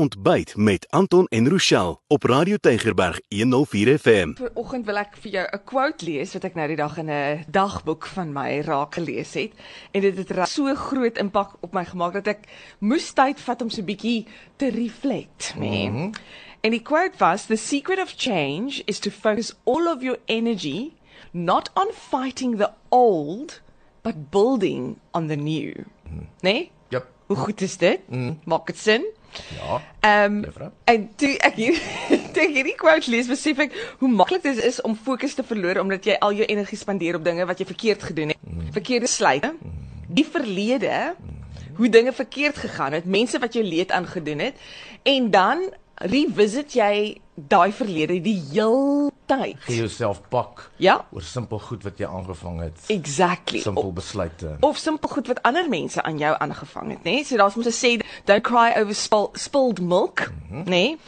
Ontbyt met Anton en Rochelle op Radio Tygerberg 104 FM. Vanoggend wil ek vir jou 'n quote lees wat ek nou die dag in 'n dagboek van my raak gelees het en dit het so groot impak op my gemaak dat ek moes tyd vat om so 'n bietjie te reflect, nee. Mm -hmm. En die quote was the secret of change is to focus all of your energy not on fighting the old but building on the new. Mm. Nee? Yep. Hoe goed is dit? Mm. Maak dit sin? Ja. Ehm um, en toe ek hier toe ek hierdie quote lees, besef ek hoe maklik dit is om fokus te verloor omdat jy al jou energie spandeer op dinge wat jy verkeerd gedoen het. Mm. Verkeerde besluite. Mm. Die verlede. Mm. Hoe dinge verkeerd gegaan het, mense wat jou leed aangedoen het en dan revisit jy daai verlede die heel tyd. Gee jouself pak. Ja. Oor simpel goed wat jy aangevang het. Exactly. Simpel besluite. Of simpel goed wat ander mense aan jou aangevang het, nê? Nee? So daar's mos 'n sê don't cry over spill, spilled milk, mm -hmm. nê? Nee?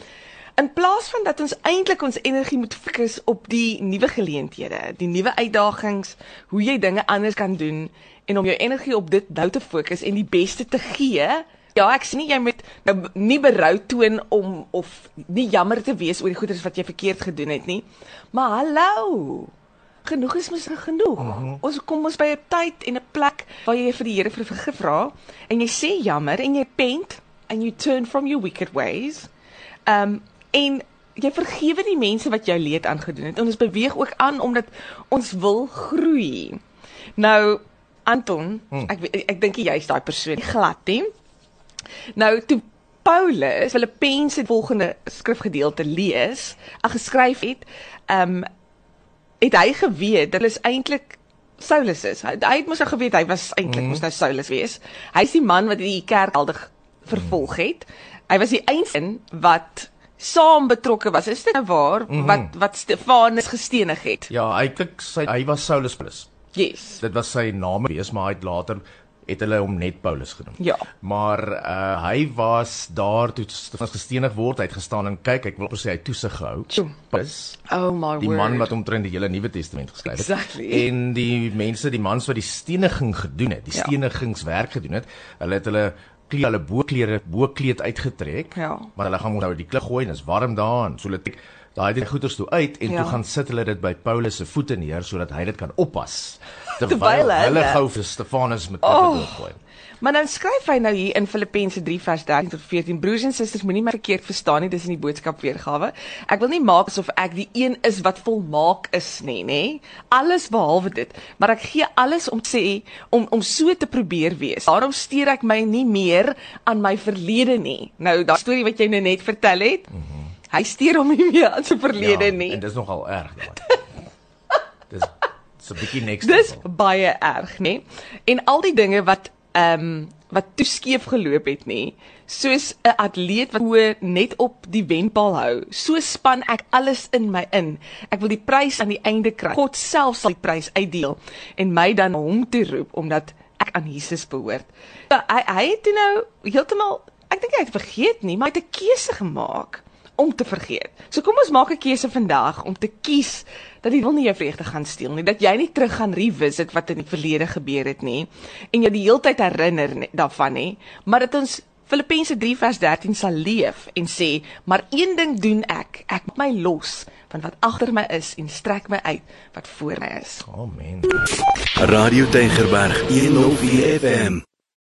In plaas van dat ons eintlik ons energie moet fokus op die nuwe geleenthede, die nuwe uitdagings, hoe jy dinge anders kan doen en om jou energie op dit nou te fokus en die beste te gee Ja, ek sien jy moet nou nie berou toon om of nie jammer te wees oor die goeders wat jy verkeerd gedoen het nie. Maar hallo. Genoeg is mos genoeg. Uh mhm. -huh. Ons kom ons by 'n tyd en 'n plek waar jy vir die Here vir vergif vra en jy sê jammer en jy pent and you turn from your wicked ways. Um en jy vergewe die mense wat jou leed aangedoen het. En ons beweeg ook aan omdat ons wil groei. Nou Anton, hmm. ek ek, ek dink jy is daai persoon glad, hè? Nou toe Paulus Filippense die volgende skrifgedeelte lees, ag geskryf het, ehm um, het hy geweet dat is eintlik Saulus is. Hy, hy het mos al geweet hy was eintlik mm. mos nou Saulus wees. Hy is die man wat die kerk aldig vervolg het. Hy was die eindsin wat saam betrokke was. Is dit nou waar mm -hmm. wat wat Stefanus gestenig het? Ja, eintlik hy was Saulus plus. Yes. Dit was sy naam wees, maar hy het later het hulle hom net Paulus genoem. Ja. Maar uh hy was daar toe Stefanus gestenig word, hy het gestaan en kyk, ek wil op sê hy toesig gehou. Paulus. Oh my die word. Die man wat omtrent die hele Nuwe Testament geskryf het. Exactly. En die mense, die mans wat die steniging gedoen het, die ja. stenigingswerk gedoen het, hulle het hulle kleed hulle boklere bokleed uitgetrek. Ja. Maar hulle gaan nou die klug gooi en is warm daar en so hulle daai dit goeders toe uit en ja. toe gaan sit hulle dit by Paulus se voete neer sodat hy dit kan oppas terwyl hulle gou vir Stefanus met klippe oh. doodgooi. Maar dan skryf hy nou hier in Filippense 3 vers 13 tot 14: Broers en susters, moenie my verkeerd verstaan nie, dis in die boodskap weergawe. Ek wil nie maak asof ek die een is wat volmaak is nie, nê? Alles behalwe dit, maar ek gee alles om sê om om so te probeer wees. Daarom steur ek my nie meer aan my verlede nie. Nou, daai storie wat jy nou net vertel het. Mm -hmm. Hy steur hom nie meer aan sy verlede ja, nie. En dis nogal erg daai. dis so 'n bietjie next. Dis level. baie erg, nê? En al die dinge wat ehm um, wat toe skeef geloop het, nê? Soos 'n atleet wat hoe net op die wenpaal hou, so span ek alles in my in. Ek wil die prys aan die einde kry. God self sal die prys uitdeel en my dan hom toe roep omdat ek aan Jesus behoort. So, hy hy het nou heeltemal ek dink hy het vergeet nie, maar hy het 'n keuse gemaak om te vergeet. So kom ons maak 'n keuse vandag om te kies dat jy wil nie jou vreugde gaan steel nie, dat jy nie terug gaan revisit wat in die verlede gebeur het nie en jy die hele tyd herinner nie, daarvan nie, maar dat ons Filippense 3 vers 13 sal leef en sê, maar een ding doen ek, ek maak my los van wat agter my is en strek my uit wat voor my is. Amen. Radio Deugerberg 104 FM